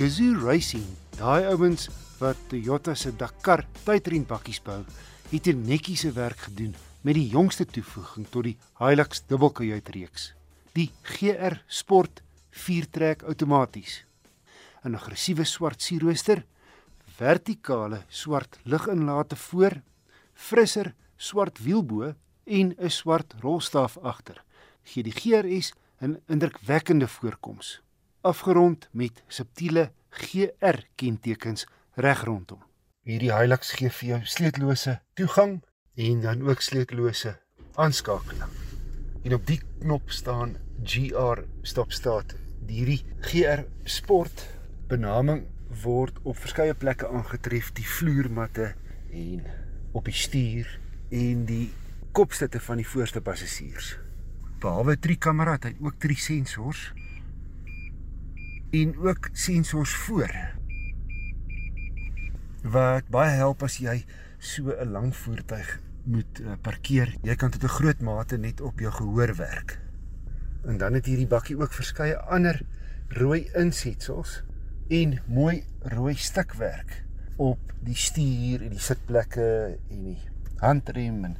Gazoo Racing, daai ouens wat Toyota se Dakar tydrenbakkies bou, het 'n netjiese werk gedoen met die jongste toevoeging tot die Hilux dubbelkajuitreeks, die GR Sport 4-trek outomaties. 'n Aggressiewe swart sierrooster, vertikale swart liginlate voor, frisser swart wielbo en 'n swart rolstaaf agter. Gee die GRS 'n indrukwekkende voorkoms, afgerond met subtiele GR kentekens reg rondom. Hierdie Hilux gee vir jou sleutellose toegang en dan ook sleutellose aanskakeling. En op die knop staan GR stop start. Hierdie GR Sport benaming word op verskeie plekke aangetref, die vloermatte en op die stuur en die kopstutte van die voorste passasiers. Behalwe 3 kamera het hy ook 3 sensors en ook sensors voor wat baie help as jy so 'n lang voertuig moet uh, parkeer. Jy kan tot 'n groot mate net op jou gehoor werk. En dan het hierdie bakkie ook verskeie ander rooi insetsels en mooi rooi stukwerk op die stuur en die sitplekke en die handrem en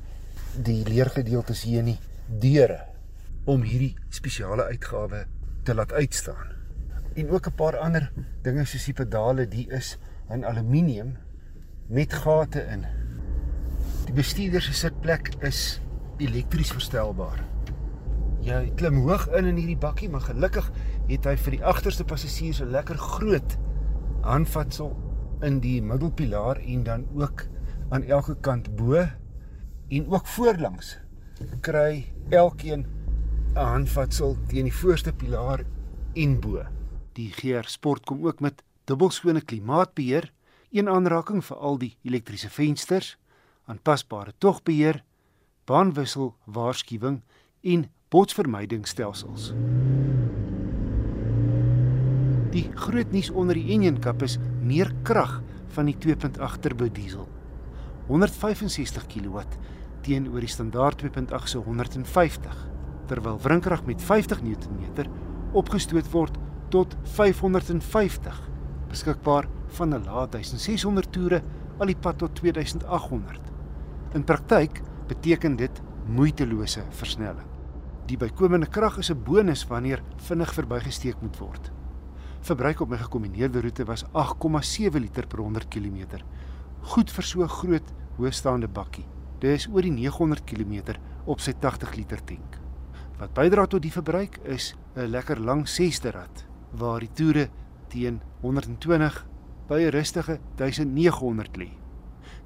die leergedeeltes hier in die deure om hierdie spesiale uitgawe te laat uitstaan. En ook 'n paar ander dinge soos die pedale, die is in aluminium met gate in. Die bestuurder se sitplek is elektries verstelbaar. Jy klim hoog in in hierdie bakkie, maar gelukkig het hy vir die agterste passasiers 'n lekker groot handvatsel in die middelpilaar en dan ook aan elke kant bo en ook voorlangs kry elkeen 'n handvatsel teen die voorste pilaar en bo. Die GR Sport kom ook met dubbelskone klimaatbeheer, een aanraking vir al die elektriese vensters, aanpasbare togbeheer, baanwissel waarskuwing en botsvermydingsstelsels. Die groot nuus onder die engine kap is meer krag van die 2.8 turbo diesel. 165 kW teenoor die standaard 2.8 se 150, terwyl wrinkrag met 50 Nm opgestoot word tot 550 beskikbaar van 'n lae 1600 toere al die pad tot 2800. In praktyk beteken dit moeitelose versnelling. Die bykomende krag is 'n bonus wanneer vinnig verbygesteek moet word. Verbruik op my gekombineerde roete was 8,7 liter per 100 km. Goed vir so 'n groot hoëstaande bakkie. Dit is oor die 900 km op sy 80 liter tank. Wat bydra tot die verbruik is 'n lekker lang 6de rad waar die toere teen 120 by 'n rustige 1900 lê.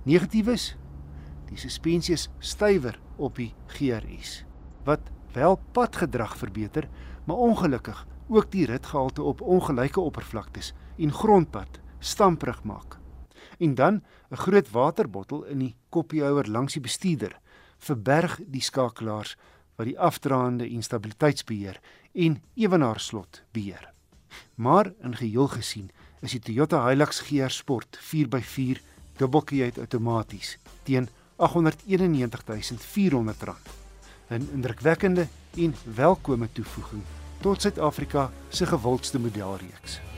Negatiefs: die suspensie is stywer op die GRS wat wel padgedrag verbeter, maar ongelukkig ook die ritgehalte op ongelyke oppervlaktes en grondpad stamprig maak. En dan 'n groot waterbottel in die koppiehouer langs die bestuurder verberg die skakelaars wat die afdraande en stabiliteitsbeheer en ewenaarslot beheer. Maar in geheel gesien is die Toyota Hilux GR Sport 4x4 dubbelkajuit outomaties teen R891400. 'n indrukwekkende en welkome toevoeging tot Suid-Afrika se gewildste modelreeks.